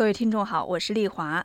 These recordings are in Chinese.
各位听众好，我是丽华。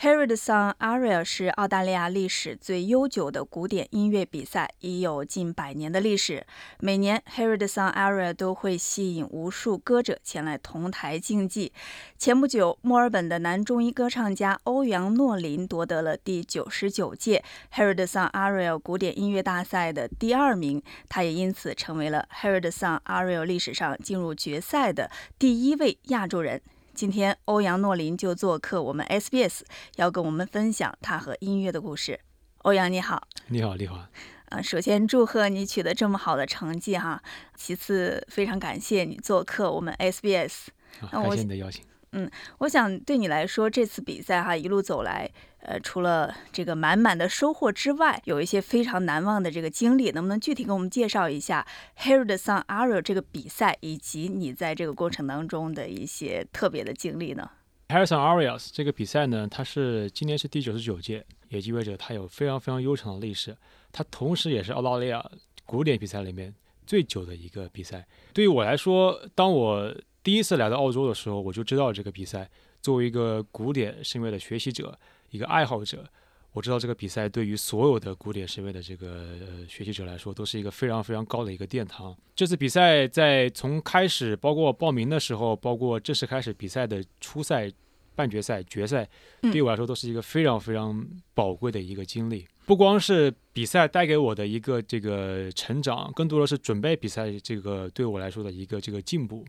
Harry 的 Song Aria 是澳大利亚历史最悠久的古典音乐比赛，已有近百年的历史。每年 Harry 的 Song Aria 都会吸引无数歌者前来同台竞技。前不久，墨尔本的男中音歌唱家欧阳诺林夺得了第九十九届 Harry 的 Song Aria 古典音乐大赛的第二名，他也因此成为了 Harry 的 Song Aria 历史上进入决赛的第一位亚洲人。今天，欧阳诺林就做客我们 SBS，要跟我们分享他和音乐的故事。欧阳你好，你好，丽华。啊，首先祝贺你取得这么好的成绩哈。其次，非常感谢你做客我们 SBS。感谢你的邀请。嗯，我想对你来说，这次比赛哈一路走来，呃，除了这个满满的收获之外，有一些非常难忘的这个经历，能不能具体给我们介绍一下 Harry 的 Song Aria 这个比赛，以及你在这个过程当中的一些特别的经历呢？Harry Song Arias 这个比赛呢，它是今年是第九十九届，也意味着它有非常非常悠长的历史，它同时也是澳大利亚古典比赛里面最久的一个比赛。对于我来说，当我第一次来到澳洲的时候，我就知道这个比赛。作为一个古典声乐的学习者，一个爱好者，我知道这个比赛对于所有的古典声乐的这个学习者来说，都是一个非常非常高的一个殿堂。这次比赛在从开始，包括报名的时候，包括正式开始比赛的初赛、半决赛、决赛，对我来说都是一个非常非常宝贵的一个经历。不光是比赛带给我的一个这个成长，更多的是准备比赛这个对我来说的一个这个进步。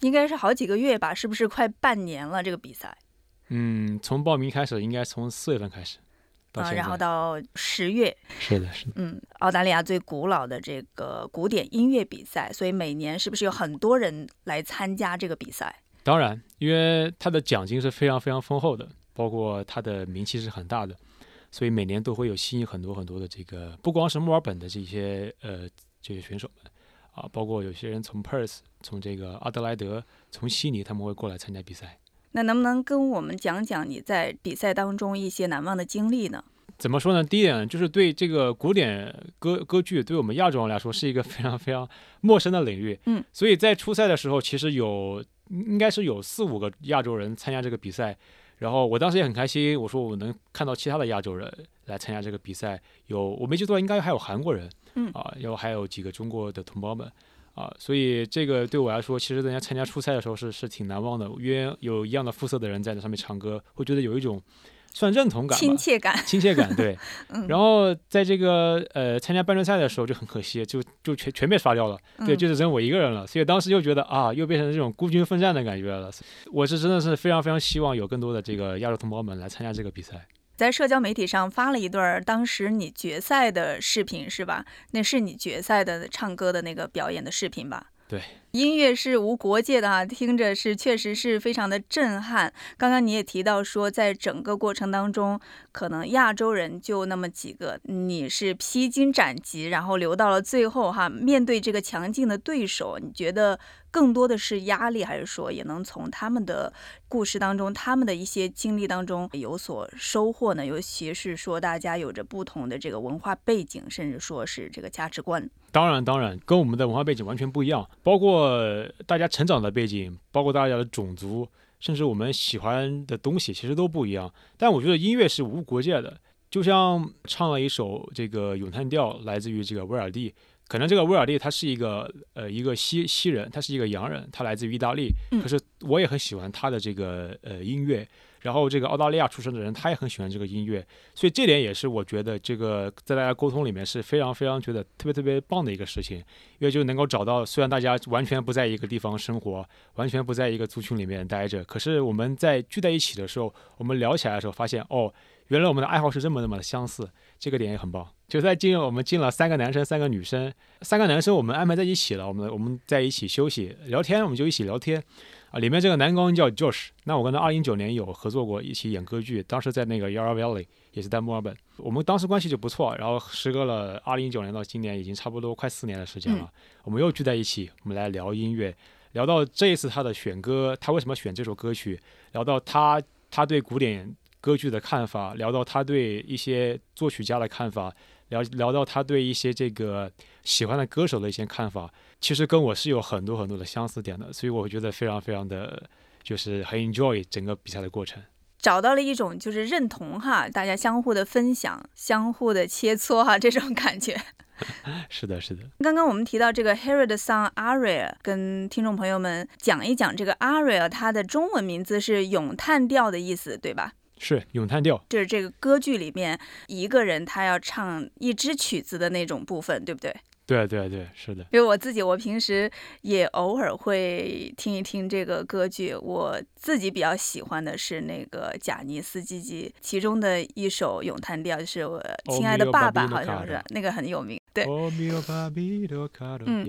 应该是好几个月吧，是不是快半年了？这个比赛，嗯，从报名开始，应该从四月份开始，啊，然后到十月，是的，是的，嗯，澳大利亚最古老的这个古典音乐比赛，所以每年是不是有很多人来参加这个比赛？当然，因为它的奖金是非常非常丰厚的，包括它的名气是很大的，所以每年都会有吸引很多很多的这个，不光是墨尔本的这些呃这些选手们。啊，包括有些人从 Perth，从这个阿德莱德，从悉尼，他们会过来参加比赛。那能不能跟我们讲讲你在比赛当中一些难忘的经历呢？怎么说呢？第一点就是对这个古典歌歌剧，对我们亚洲人来说是一个非常非常陌生的领域。嗯，所以在初赛的时候，其实有应该是有四五个亚洲人参加这个比赛。然后我当时也很开心，我说我能看到其他的亚洲人来参加这个比赛。有我没记错，应该还有韩国人。嗯啊，然后还有几个中国的同胞们，啊，所以这个对我来说，其实人家参加初赛的时候是是挺难忘的，因为有一样的肤色的人在那上面唱歌，会觉得有一种算认同感、亲切感、亲切感，对。然后在这个呃参加半决赛的时候就很可惜，就就全全被刷掉了，对，就只剩我一个人了，所以当时又觉得啊，又变成这种孤军奋战的感觉了。我是真的是非常非常希望有更多的这个亚洲同胞们来参加这个比赛。在社交媒体上发了一段当时你决赛的视频，是吧？那是你决赛的唱歌的那个表演的视频吧？对，音乐是无国界的啊，听着是确实是非常的震撼。刚刚你也提到说，在整个过程当中，可能亚洲人就那么几个，你是披荆斩棘，然后留到了最后哈。面对这个强劲的对手，你觉得？更多的是压力，还是说也能从他们的故事当中、他们的一些经历当中有所收获呢？尤其是说大家有着不同的这个文化背景，甚至说是这个价值观。当然，当然，跟我们的文化背景完全不一样，包括大家成长的背景，包括大家的种族，甚至我们喜欢的东西，其实都不一样。但我觉得音乐是无国界的，就像唱了一首这个咏叹调，来自于这个威尔第。可能这个威尔第他是一个呃一个西西人，他是一个洋人，他来自于意大利。可是我也很喜欢他的这个呃音乐。然后这个澳大利亚出生的人，他也很喜欢这个音乐。所以这点也是我觉得这个在大家沟通里面是非常非常觉得特别特别棒的一个事情，因为就能够找到虽然大家完全不在一个地方生活，完全不在一个族群里面待着，可是我们在聚在一起的时候，我们聊起来的时候，发现哦。原来我们的爱好是这么那么的相似，这个点也很棒。就在进我们进了三个男生，三个女生，三个男生我们安排在一起了，我们我们在一起休息聊天，我们就一起聊天啊。里面这个男高音叫 Josh，那我跟他二零一九年有合作过，一起演歌剧，当时在那个 Yarra Valley，也是在墨尔本，我们当时关系就不错。然后时隔了二零一九年到今年，已经差不多快四年的时间了，我们又聚在一起，我们来聊音乐，聊到这一次他的选歌，他为什么选这首歌曲，聊到他他对古典。歌剧的看法，聊到他对一些作曲家的看法，聊聊到他对一些这个喜欢的歌手的一些看法，其实跟我是有很多很多的相似点的，所以我觉得非常非常的就是很 enjoy 整个比赛的过程。找到了一种就是认同哈，大家相互的分享、相互的切磋哈，这种感觉。是的，是的。刚刚我们提到这个 Harry 的 son Aria，跟听众朋友们讲一讲这个 Aria，它的中文名字是咏叹调的意思，对吧？是咏叹调，就是这个歌剧里面一个人他要唱一支曲子的那种部分，对不对？对对对，是的。因为我自己，我平时也偶尔会听一听这个歌剧。我自己比较喜欢的是那个贾尼斯基基其中的一首咏叹调，就是我亲爱的爸爸，好像是那个很有名。对，嗯，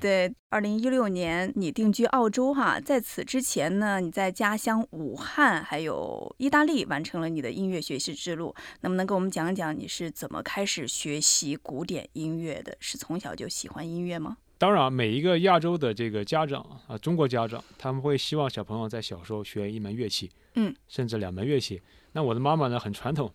对，二零一六年你定居澳洲哈，在此之前呢，你在家乡武汉还有意大利完成了你的音乐学习之路，能不能给我们讲讲你是怎么开始学习古典音乐的？是从小就喜欢音乐吗？当然，每一个亚洲的这个家长啊，中国家长他们会希望小朋友在小时候学一门乐器，嗯，甚至两门乐器。那我的妈妈呢，很传统，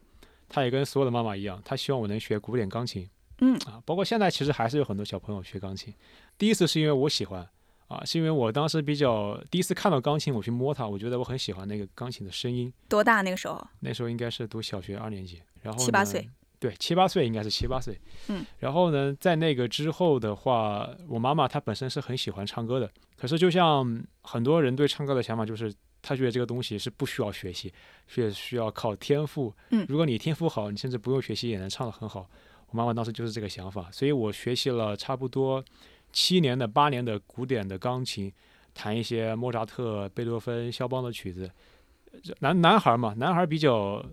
她也跟所有的妈妈一样，她希望我能学古典钢琴。嗯啊，包括现在其实还是有很多小朋友学钢琴。第一次是因为我喜欢啊，是因为我当时比较第一次看到钢琴，我去摸它，我觉得我很喜欢那个钢琴的声音。多大那个时候？那时候应该是读小学二年级，然后七八岁。对，七八岁应该是七八岁。嗯，然后呢，在那个之后的话，我妈妈她本身是很喜欢唱歌的，可是就像很多人对唱歌的想法，就是她觉得这个东西是不需要学习，是需要靠天赋。嗯，如果你天赋好，你甚至不用学习也能唱得很好。我妈妈当时就是这个想法，所以我学习了差不多七年的八年的古典的钢琴，弹一些莫扎特、贝多芬、肖邦的曲子。男男孩嘛，男孩比较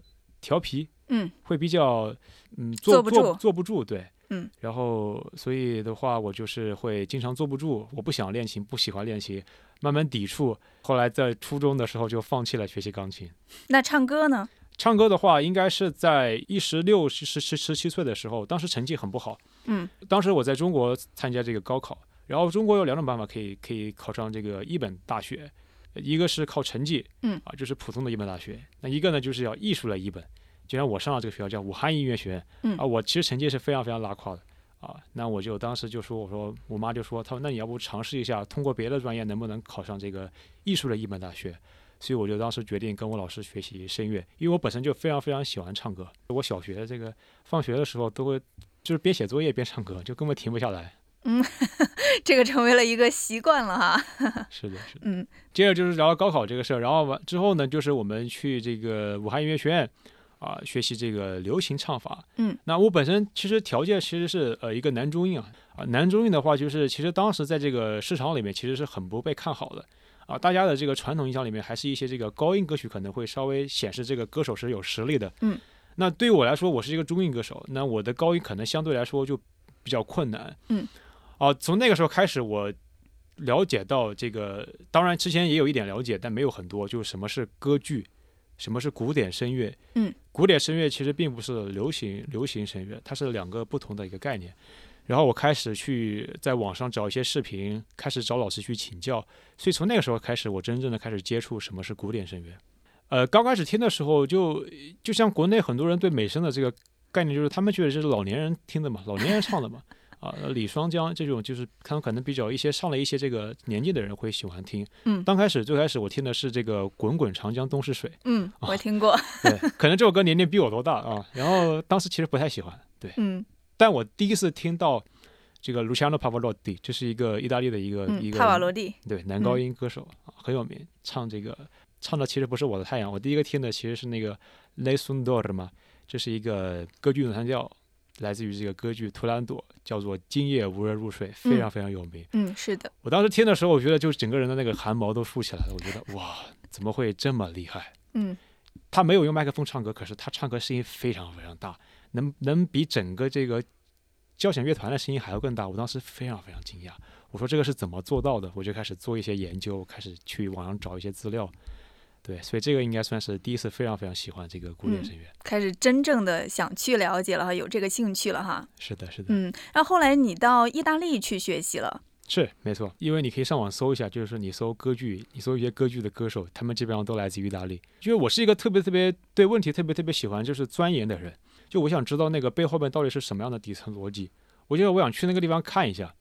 调皮，嗯，会比较嗯坐不住，坐不住，对，嗯。然后所以的话，我就是会经常坐不住，我不想练琴，不喜欢练琴，慢慢抵触。后来在初中的时候就放弃了学习钢琴。那唱歌呢？唱歌的话，应该是在一十六、十十十十七岁的时候，当时成绩很不好。嗯，当时我在中国参加这个高考，然后中国有两种办法可以可以考上这个一本大学，一个是靠成绩，嗯啊，就是普通的一本大学；那一个呢，就是要艺术类一本。就像我上了这个学校叫武汉音乐学院，嗯啊，我其实成绩是非常非常拉胯的啊。那我就当时就说，我说我妈就说，她说那你要不尝试一下，通过别的专业能不能考上这个艺术的一本大学？所以我就当时决定跟我老师学习声乐，因为我本身就非常非常喜欢唱歌。我小学这个放学的时候都会就是边写作业边唱歌，就根本停不下来。嗯，这个成为了一个习惯了哈。是的，是的。嗯，接着就是聊高考这个事儿，然后完之后呢，就是我们去这个武汉音乐学院啊学习这个流行唱法。嗯，那我本身其实条件其实是呃一个男中音啊啊男中音的话，就是其实当时在这个市场里面其实是很不被看好的。啊，大家的这个传统印象里面，还是一些这个高音歌曲可能会稍微显示这个歌手是有实力的。嗯，那对于我来说，我是一个中音歌手，那我的高音可能相对来说就比较困难。嗯，啊，从那个时候开始，我了解到这个，当然之前也有一点了解，但没有很多，就是什么是歌剧，什么是古典声乐。嗯，古典声乐其实并不是流行流行声乐，它是两个不同的一个概念。然后我开始去在网上找一些视频，开始找老师去请教。所以从那个时候开始，我真正的开始接触什么是古典声乐。呃，刚开始听的时候，就就像国内很多人对美声的这个概念，就是他们觉得这是老年人听的嘛，老年人唱的嘛。啊，李双江这种就是他们可能比较一些上了一些这个年纪的人会喜欢听。嗯，刚开始最开始我听的是这个《滚滚长江东逝水》。嗯，我听过。对，可能这首歌年龄比我都大啊。然后当时其实不太喜欢。对，嗯。但我第一次听到这个 Luciano Pavarotti，这是一个意大利的一个、嗯、一个帕瓦罗蒂，对男高音歌手、嗯、很有名，唱这个唱的其实不是我的太阳，我第一个听的其实是那个 Nessun Dorma，这是一个歌剧咏叹调，来自于这个歌剧《图兰朵》，叫做《今夜无人入睡》，非常非常有名。嗯，是的。我当时听的时候，我觉得就是整个人的那个汗毛都竖起来了，我觉得哇，怎么会这么厉害？嗯，他没有用麦克风唱歌，可是他唱歌声音非常非常大，能能比整个这个。交响乐团的声音还要更大，我当时非常非常惊讶。我说这个是怎么做到的？我就开始做一些研究，开始去网上找一些资料。对，所以这个应该算是第一次非常非常喜欢这个古典声乐，嗯、开始真正的想去了解了，有这个兴趣了哈。是的，是的。嗯，那后后来你到意大利去学习了。是，没错，因为你可以上网搜一下，就是说你搜歌剧，你搜一些歌剧的歌手，他们基本上都来自于意大利。因为我是一个特别特别对问题特别特别喜欢就是钻研的人。就我想知道那个背后面到底是什么样的底层逻辑，我觉得我想去那个地方看一下，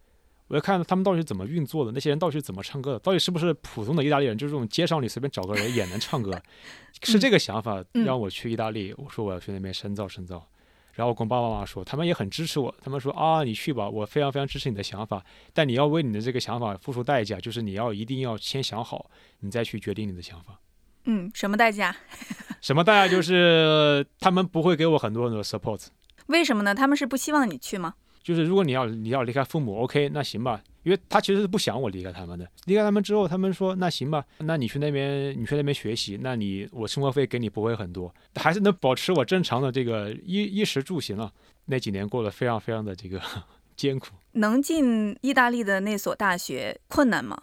我要看他们到底是怎么运作的，那些人到底是怎么唱歌的，到底是不是普通的意大利人，就是这种街上你随便找个人也能唱歌，是这个想法让我去意大利。我说我要去那边深造深造，然后我跟爸爸妈妈说，他们也很支持我，他们说啊你去吧，我非常非常支持你的想法，但你要为你的这个想法付出代价，就是你要一定要先想好，你再去决定你的想法。嗯，什么代价？什么代价？就是他们不会给我很多很多 support。为什么呢？他们是不希望你去吗？就是如果你要你要离开父母，OK，那行吧，因为他其实是不想我离开他们的。离开他们之后，他们说那行吧，那你去那边，你去那边学习，那你我生活费给你不会很多，还是能保持我正常的这个衣衣食住行啊。那几年过得非常非常的这个 艰苦。能进意大利的那所大学困难吗？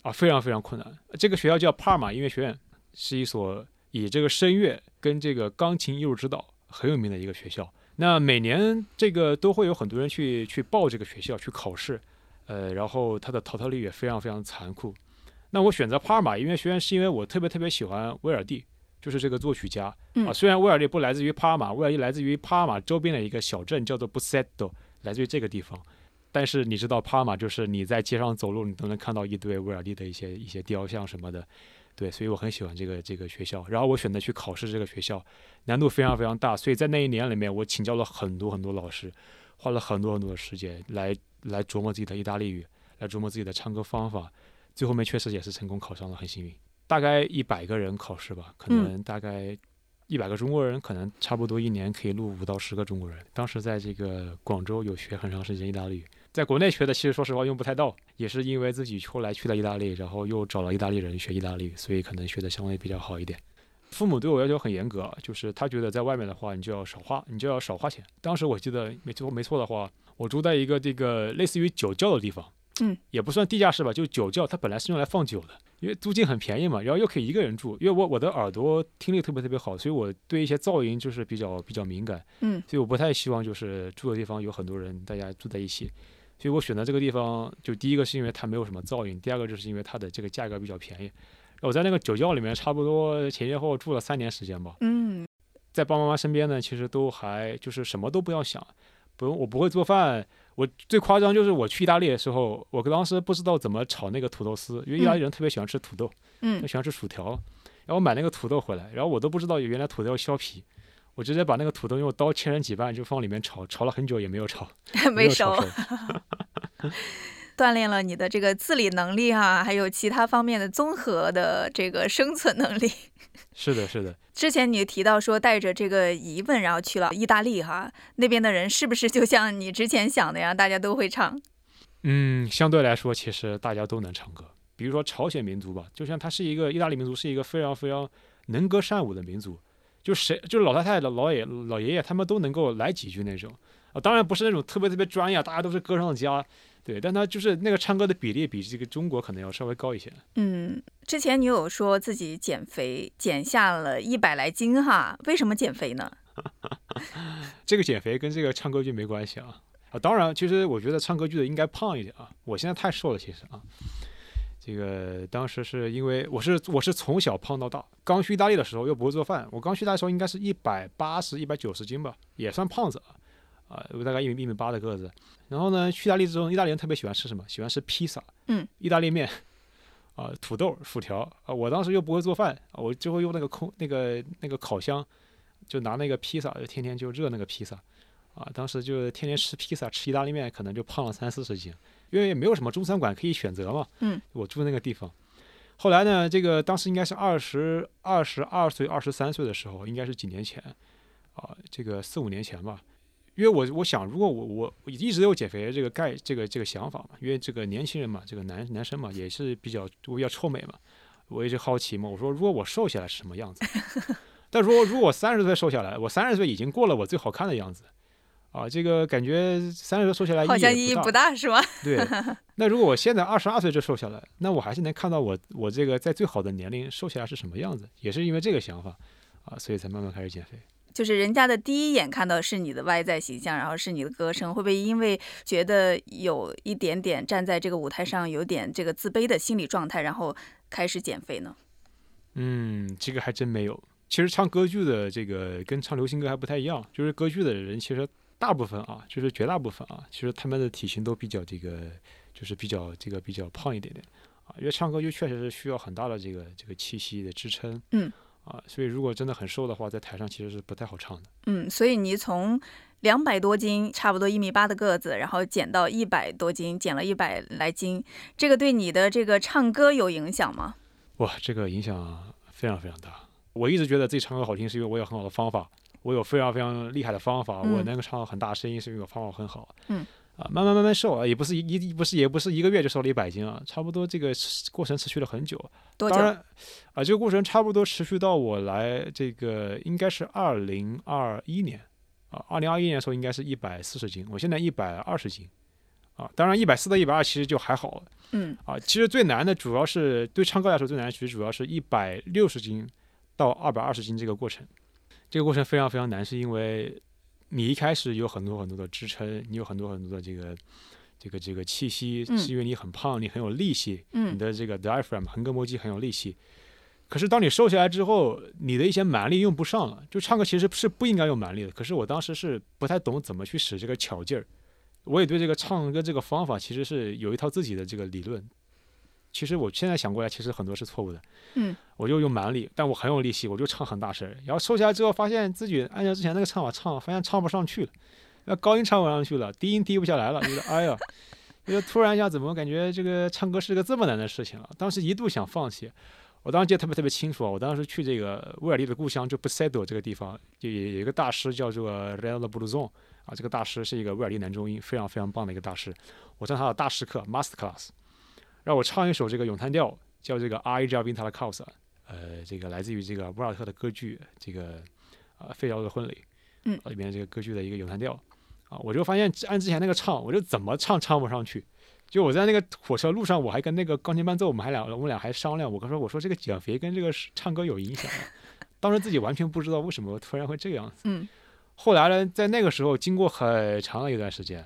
啊，非常非常困难。这个学校叫帕尔马音乐学院，是一所以这个声乐跟这个钢琴艺术指导很有名的一个学校。那每年这个都会有很多人去去报这个学校去考试，呃，然后它的淘汰率也非常非常残酷。那我选择帕尔马音乐学院是因为我特别特别喜欢威尔第，就是这个作曲家啊。虽然威尔第不来自于帕尔马，威尔第来自于帕尔马周边的一个小镇叫做布塞多，来自于这个地方。但是你知道帕尔马就是你在街上走路你都能看到一堆威尔第的一些一些雕像什么的。对，所以我很喜欢这个这个学校。然后我选择去考试这个学校，难度非常非常大。所以在那一年里面，我请教了很多很多老师，花了很多很多的时间来来琢磨自己的意大利语，来琢磨自己的唱歌方法。最后面确实也是成功考上了，很幸运。大概一百个人考试吧，可能大概一百个中国人，可能差不多一年可以录五到十个中国人。当时在这个广州有学很长时间意大利语。在国内学的，其实说实话用不太到，也是因为自己后来去了意大利，然后又找了意大利人学意大利语，所以可能学的相对比较好一点。父母对我要求很严格，就是他觉得在外面的话，你就要少花，你就要少花钱。当时我记得没错没错的话，我住在一个这个类似于酒窖的地方，嗯，也不算地下室吧，就酒窖，它本来是用来放酒的，因为租金很便宜嘛，然后又可以一个人住，因为我我的耳朵听力特别特别好，所以我对一些噪音就是比较比较敏感，嗯，所以我不太希望就是住的地方有很多人，大家住在一起。所以我选择这个地方，就第一个是因为它没有什么噪音，第二个就是因为它的这个价格比较便宜。我在那个酒窖里面，差不多前前后后住了三年时间吧。嗯，在爸爸妈妈身边呢，其实都还就是什么都不要想，不用我不会做饭。我最夸张就是我去意大利的时候，我当时不知道怎么炒那个土豆丝，因为意大利人特别喜欢吃土豆，嗯，喜欢吃薯条。然后我买那个土豆回来，然后我都不知道原来土豆要削皮。我直接把那个土豆用刀切成几半，就放里面炒，炒了很久也没有炒，没熟。锻炼了你的这个自理能力哈，还有其他方面的综合的这个生存能力。是的，是的。之前你提到说带着这个疑问，然后去了意大利哈，那边的人是不是就像你之前想的呀？大家都会唱？嗯，相对来说，其实大家都能唱歌。比如说朝鲜民族吧，就像他是一个意大利民族，是一个非常非常能歌善舞的民族。就谁就是老太太、老老爷、老爷爷，他们都能够来几句那种啊，当然不是那种特别特别专业，大家都是歌唱家，对，但他就是那个唱歌的比例比这个中国可能要稍微高一些。嗯，之前你有说自己减肥减下了一百来斤哈，为什么减肥呢？这个减肥跟这个唱歌剧没关系啊啊，当然，其实我觉得唱歌剧的应该胖一点啊，我现在太瘦了，其实啊。这个当时是因为我是我是从小胖到大，刚去意大利的时候又不会做饭，我刚去意大利的时候应该是一百八十一百九十斤吧，也算胖子啊，啊，我大概一米一米八的个子。然后呢，去意大利之后，意大利人特别喜欢吃什么？喜欢吃披萨，嗯，意大利面，啊，土豆、薯条啊。我当时又不会做饭，我就会用那个空那个那个烤箱，就拿那个披萨，就天天就热那个披萨，啊，当时就天天吃披萨，吃意大利面，可能就胖了三四十斤。因为也没有什么中餐馆可以选择嘛，嗯，我住那个地方。后来呢，这个当时应该是二十二十二岁、二十三岁的时候，应该是几年前，啊，这个四五年前吧。因为我我想，如果我我一直有减肥这个概这个这个想法嘛，因为这个年轻人嘛，这个男男生嘛，也是比较比较臭美嘛，我一直好奇嘛，我说如果我瘦下来是什么样子？但如果如果我三十岁瘦下来，我三十岁已经过了我最好看的样子。啊，这个感觉三十岁瘦下来好像意义不大，是吗？对。那如果我现在二十二岁就瘦下来，那我还是能看到我我这个在最好的年龄瘦下来是什么样子，也是因为这个想法啊，所以才慢慢开始减肥。就是人家的第一眼看到是你的外在形象，然后是你的歌声，会不会因为觉得有一点点站在这个舞台上有点这个自卑的心理状态，然后开始减肥呢？嗯，这个还真没有。其实唱歌剧的这个跟唱流行歌还不太一样，就是歌剧的人其实。大部分啊，就是绝大部分啊，其实他们的体型都比较这个就是比较这个比较胖一点点啊，因为唱歌就确实是需要很大的这个这个气息的支撑，嗯，啊，所以如果真的很瘦的话，在台上其实是不太好唱的。嗯，所以你从两百多斤，差不多一米八的个子，然后减到一百多斤，减了一百来斤，这个对你的这个唱歌有影响吗？哇，这个影响非常非常大。我一直觉得自己唱歌好听，是因为我有很好的方法，我有非常非常厉害的方法，我能够唱到很大声音，是因为我方法很好。嗯。啊，慢慢慢慢瘦啊，也不是一一不是也不是一个月就瘦了一百斤啊，差不多这个过程持续了很久。多久？当然，啊，这个过程差不多持续到我来这个应该是二零二一年啊，二零二一年的时候应该是一百四十斤，我现在一百二十斤啊，当然一百四到一百二其实就还好。嗯。啊，其实最难的主要是对唱歌来说最难，其实主要是一百六十斤到二百二十斤这个过程，这个过程非常非常难，是因为。你一开始有很多很多的支撑，你有很多很多的这个这个这个气息，是因为你很胖，你很有力气，你的这个 diaphragm 横膈膜肌很有力气。可是当你瘦下来之后，你的一些蛮力用不上了。就唱歌其实是不应该用蛮力的，可是我当时是不太懂怎么去使这个巧劲儿。我也对这个唱歌这个方法其实是有一套自己的这个理论。其实我现在想过来，其实很多是错误的。嗯，我就用蛮力，但我很有力气，我就唱很大声。然后瘦下来之后，发现自己按照之前那个唱法唱，发现唱不上去了，那高音唱不上去了，低音低不下来了，觉得哎呀，觉得突然一下怎么感觉这个唱歌是个这么难的事情啊？当时一度想放弃。我当时记得特别特别清楚啊，我当时去这个威尔第的故乡，就布塞多这个地方，就有一个大师叫做 Real b l u z o n 啊，这个大师是一个威尔第男中音，非常非常棒的一个大师。我上他的大师课 Master Class。让我唱一首这个咏叹调，叫这个《I j a v i n t a c a u s a 呃，这个来自于这个博尔特的歌剧，这个啊《费尧的婚礼》嗯里面这个歌剧的一个咏叹调啊，我就发现按之前那个唱，我就怎么唱唱不上去。就我在那个火车路上，我还跟那个钢琴伴奏，我们还俩我们俩还商量，我跟说我说这个减肥跟这个唱歌有影响。当时自己完全不知道为什么突然会这个样子。嗯，后来呢，在那个时候，经过很长的一段时间。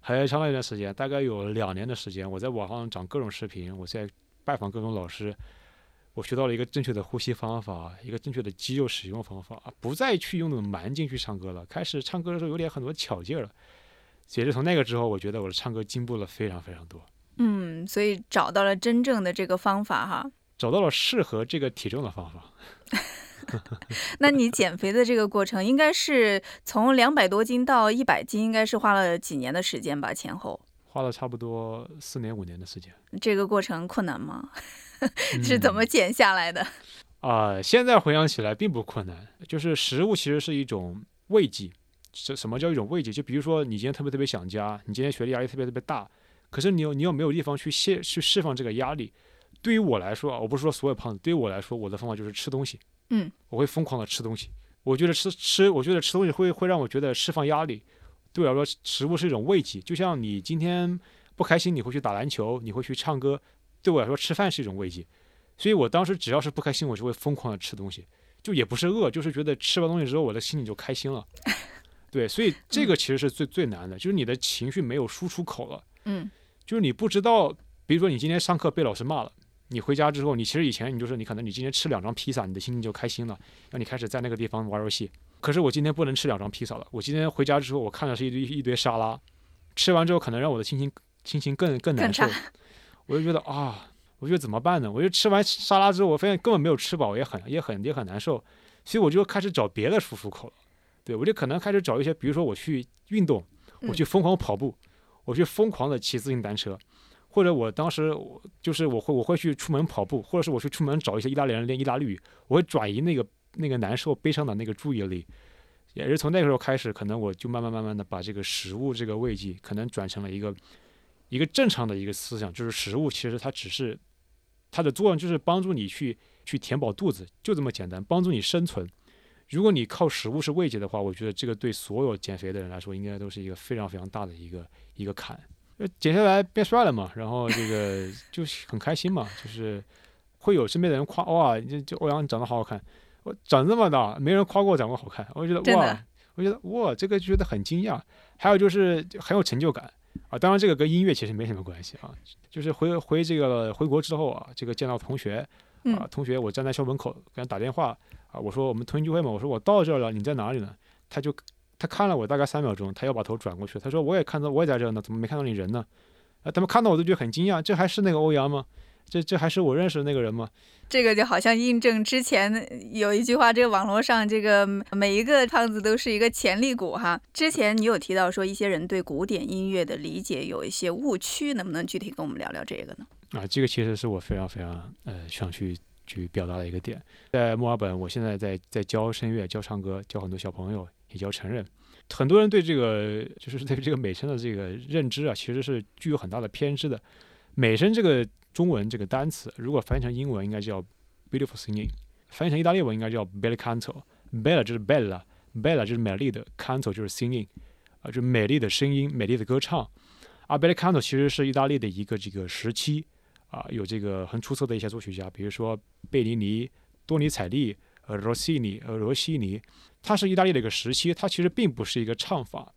很长的一段时间，大概有两年的时间，我在网上找各种视频，我在拜访各种老师，我学到了一个正确的呼吸方法，一个正确的肌肉使用方法，不再去用那种蛮劲去唱歌了，开始唱歌的时候有点很多巧劲了。也是从那个之后，我觉得我的唱歌进步了非常非常多。嗯，所以找到了真正的这个方法哈，找到了适合这个体重的方法。那你减肥的这个过程，应该是从两百多斤到一百斤，应该是花了几年的时间吧？前后花了差不多四年五年的时间。这个过程困难吗？是怎么减下来的？啊，现在回想起来并不困难，就是食物其实是一种慰藉。什什么叫一种慰藉？就比如说你今天特别特别想家，你今天学历压力特别特别大，可是你又你又没有地方去泄去释放这个压力？对于我来说啊，我不是说所有胖子，对于我来说，我的方法就是吃东西。嗯，我会疯狂的吃东西。我觉得吃吃，我觉得吃东西会会让我觉得释放压力。对我来说，食物是一种慰藉。就像你今天不开心，你会去打篮球，你会去唱歌。对我来说，吃饭是一种慰藉。所以我当时只要是不开心，我就会疯狂的吃东西。就也不是饿，就是觉得吃完东西之后，我的心里就开心了。对，所以这个其实是最最难的，就是你的情绪没有输出口了。嗯，就是你不知道，比如说你今天上课被老师骂了。你回家之后，你其实以前你就是你可能你今天吃两张披萨，你的心情就开心了，让你开始在那个地方玩游戏。可是我今天不能吃两张披萨了，我今天回家之后，我看的是一堆一堆沙拉，吃完之后可能让我的心情心情更更难受。我就觉得啊，我觉得怎么办呢？我就吃完沙拉之后，我发现根本没有吃饱，也很也很也很难受，所以我就开始找别的舒服口了。对我就可能开始找一些，比如说我去运动，我去疯狂跑步，我去疯狂的骑自行车。或者我当时我就是我会我会去出门跑步，或者是我去出门找一些意大利人练意大利语，我会转移那个那个难受悲伤的那个注意力，也是从那个时候开始，可能我就慢慢慢慢的把这个食物这个慰藉可能转成了一个一个正常的一个思想，就是食物其实它只是它的作用就是帮助你去去填饱肚子，就这么简单，帮助你生存。如果你靠食物是慰藉的话，我觉得这个对所有减肥的人来说，应该都是一个非常非常大的一个一个坎。减下来变帅了嘛，然后这个就很开心嘛，就是会有身边的人夸哇，这这欧阳长得好好看，我长这么大没人夸过我长得好看，我觉得哇，我觉得哇，这个觉得很惊讶。还有就是很有成就感啊，当然这个跟音乐其实没什么关系啊，就是回回这个回国之后啊，这个见到同学啊，同学我站在校门口给他打电话啊，我说我们同学聚会嘛，我说我到这儿了，你在哪里呢？他就。他看了我大概三秒钟，他又把头转过去。他说：“我也看到，我也在这呢，怎么没看到你人呢？”啊，他们看到我都觉得很惊讶，这还是那个欧阳吗？这这还是我认识的那个人吗？这个就好像印证之前有一句话，这个网络上这个每一个胖子都是一个潜力股哈。之前你有提到说一些人对古典音乐的理解有一些误区，能不能具体跟我们聊聊这个呢？啊，这个其实是我非常非常呃想去去表达的一个点。在墨尔本，我现在在在教声乐、教唱歌、教很多小朋友，也教成人。很多人对这个就是对这个美声的这个认知啊，其实是具有很大的偏执的。美声这个。中文这个单词如果翻译成英文应该叫 beautiful singing，翻译成意大利文应该叫 bel canto。bella 就是 bella，bella 就是美丽的，canto 就是 singing，啊，就是美丽的声音，美丽的歌唱。而 bel canto 其实是意大利的一个这个时期，啊，有这个很出色的一些作曲家，比如说贝尼尼、多尼采利、呃罗西尼、呃罗西尼，它是意大利的一个时期，它其实并不是一个唱法。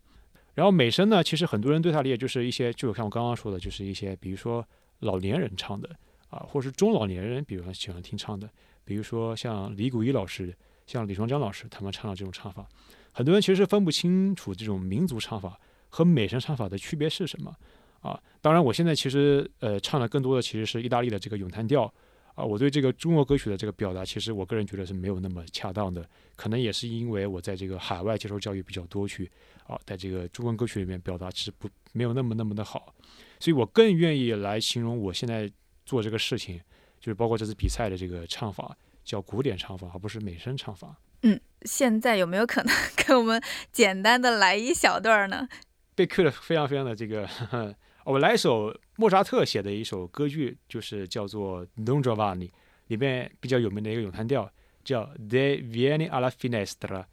然后美声呢，其实很多人对它理解就是一些，就像我刚刚说的，就是一些，比如说。老年人唱的啊，或者是中老年人，比如说喜欢听唱的，比如说像李谷一老师、像李双江老师，他们唱的这种唱法，很多人其实分不清楚这种民族唱法和美声唱法的区别是什么啊。当然，我现在其实呃唱的更多的其实是意大利的这个咏叹调啊。我对这个中国歌曲的这个表达，其实我个人觉得是没有那么恰当的，可能也是因为我在这个海外接受教育比较多，去啊，在这个中文歌曲里面表达其实不没有那么那么的好。所以我更愿意来形容我现在做这个事情，就是包括这次比赛的这个唱法，叫古典唱法，而不是美声唱法。嗯，现在有没有可能 给我们简单的来一小段呢？被 Q 的非常非常的这个，我来一首莫扎特写的一首歌剧，就是叫做《Don Giovanni》，里面比较有名的一个咏叹调，叫 De vieni alla finestra，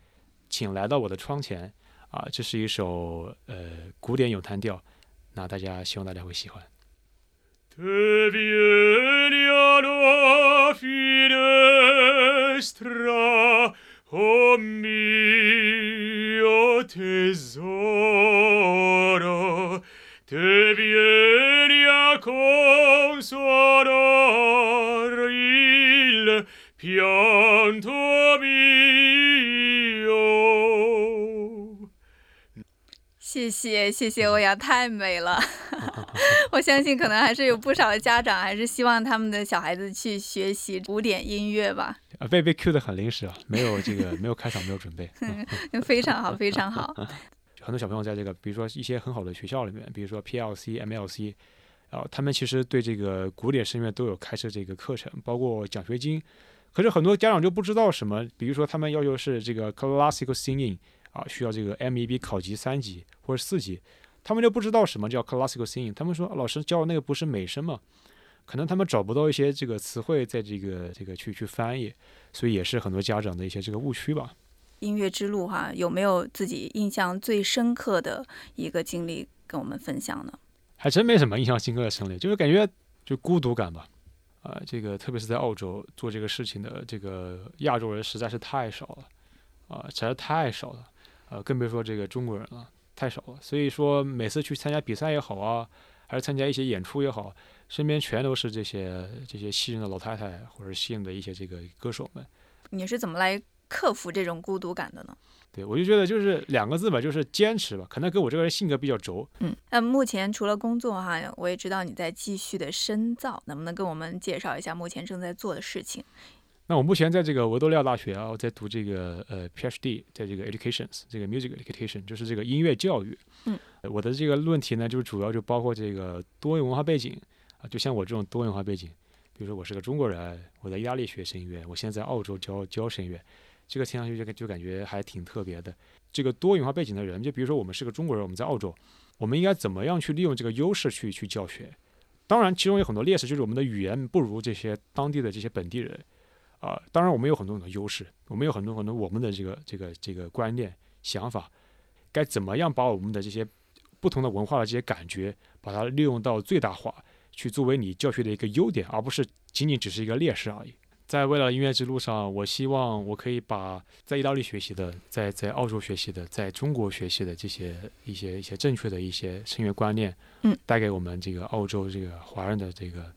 请来到我的窗前。啊，这是一首呃古典咏叹调。那大家希望大家会喜欢。谢谢谢谢欧阳，太美了！我相信可能还是有不少的家长还是希望他们的小孩子去学习古典音乐吧。啊，被被 Q 的很临时啊，没有这个 没有开场，没有准备。非常好，非常好。很多小朋友在这个，比如说一些很好的学校里面，比如说 PLC、MLC，然后他们其实对这个古典声乐都有开设这个课程，包括奖学金。可是很多家长就不知道什么，比如说他们要求是这个 classical singing。啊，需要这个 MEB 考级三级或者四级，他们就不知道什么叫 classical singing。他们说老师教的那个不是美声吗？可能他们找不到一些这个词汇在这个这个去去翻译，所以也是很多家长的一些这个误区吧。音乐之路哈，有没有自己印象最深刻的一个经历跟我们分享呢？还真没什么印象深刻的经历，就是感觉就孤独感吧。啊，这个特别是在澳洲做这个事情的这个亚洲人实在是太少了，啊，实在太少了。呃，更别说这个中国人了，太少了。所以说，每次去参加比赛也好啊，还是参加一些演出也好，身边全都是这些这些吸引的老太太，或者吸引的一些这个歌手们。你是怎么来克服这种孤独感的呢？对我就觉得就是两个字吧，就是坚持吧。可能跟我这个人性格比较轴。嗯，那目前除了工作哈，我也知道你在继续的深造，能不能跟我们介绍一下目前正在做的事情？那我目前在这个维多利亚大学啊，我在读这个呃 PhD，在这个 Educations，这个 Music Education，就是这个音乐教育。嗯，我的这个论题呢，就是主要就包括这个多元文化背景啊，就像我这种多元文化背景，比如说我是个中国人，我在意大利学声乐，我现在在澳洲教教声乐，这个听上去就就感觉还挺特别的。这个多元化背景的人，就比如说我们是个中国人，我们在澳洲，我们应该怎么样去利用这个优势去去教学？当然，其中有很多劣势，就是我们的语言不如这些当地的这些本地人。啊，当然我们有很多很多优势，我们有很多很多我们的这个这个这个观念想法，该怎么样把我们的这些不同的文化的这些感觉，把它利用到最大化，去作为你教学的一个优点，而不是仅仅只是一个劣势而已。在未来音乐之路上，我希望我可以把在意大利学习的，在在澳洲学习的，在中国学习的这些一些一些正确的一些声乐观念，嗯，带给我们这个澳洲这个华人的这个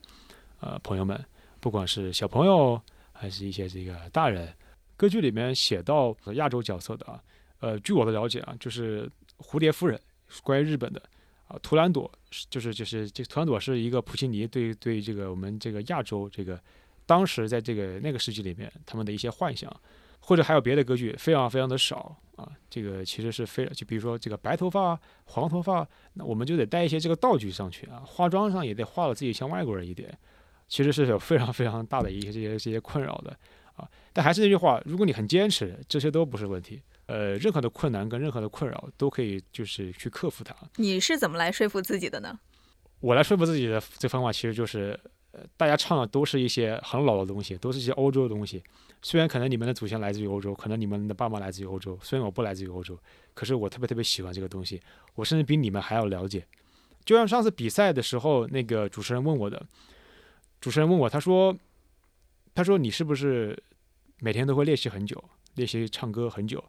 呃朋友们，不管是小朋友。还是一些这个大人，歌剧里面写到亚洲角色的啊，呃，据我的了解啊，就是蝴蝶夫人，关于日本的啊，啊，图兰朵是就是就是这图兰朵是一个普契尼对对这个我们这个亚洲这个当时在这个那个世纪里面他们的一些幻想，或者还有别的歌剧非常非常的少啊，这个其实是非就比如说这个白头发、黄头发，那我们就得带一些这个道具上去啊，化妆上也得化了自己像外国人一点，其实是有非常非常大的一些这些这些困扰的啊。但还是那句话，如果你很坚持，这些都不是问题。呃，任何的困难跟任何的困扰都可以，就是去克服它。你是怎么来说服自己的呢？我来说服自己的这方法其实就是，大家唱的都是一些很老的东西，都是一些欧洲的东西。虽然可能你们的祖先来自于欧洲，可能你们的爸妈来自于欧洲，虽然我不来自于欧洲，可是我特别特别喜欢这个东西，我甚至比你们还要了解。就像上次比赛的时候，那个主持人问我的，主持人问我，他说，他说你是不是每天都会练习很久，练习唱歌很久？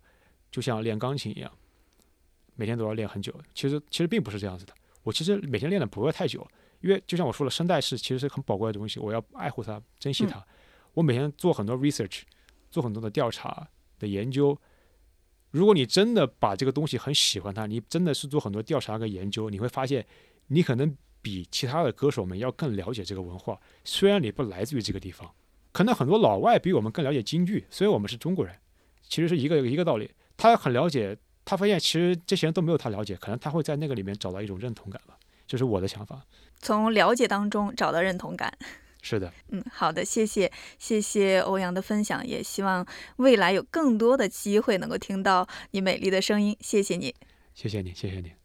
就像练钢琴一样，每天都要练很久。其实其实并不是这样子的。我其实每天练的不会太久，因为就像我说了，声带是其实是很宝贵的东西，我要爱护它，珍惜它。我每天做很多 research，做很多的调查的研究。如果你真的把这个东西很喜欢它，你真的是做很多调查跟研究，你会发现你可能比其他的歌手们要更了解这个文化。虽然你不来自于这个地方，可能很多老外比我们更了解京剧，虽然我们是中国人，其实是一个一个道理。他很了解，他发现其实这些人都没有他了解，可能他会在那个里面找到一种认同感吧，这是我的想法。从了解当中找到认同感，是的。嗯，好的，谢谢，谢谢欧阳的分享，也希望未来有更多的机会能够听到你美丽的声音，谢谢你，谢谢你，谢谢你。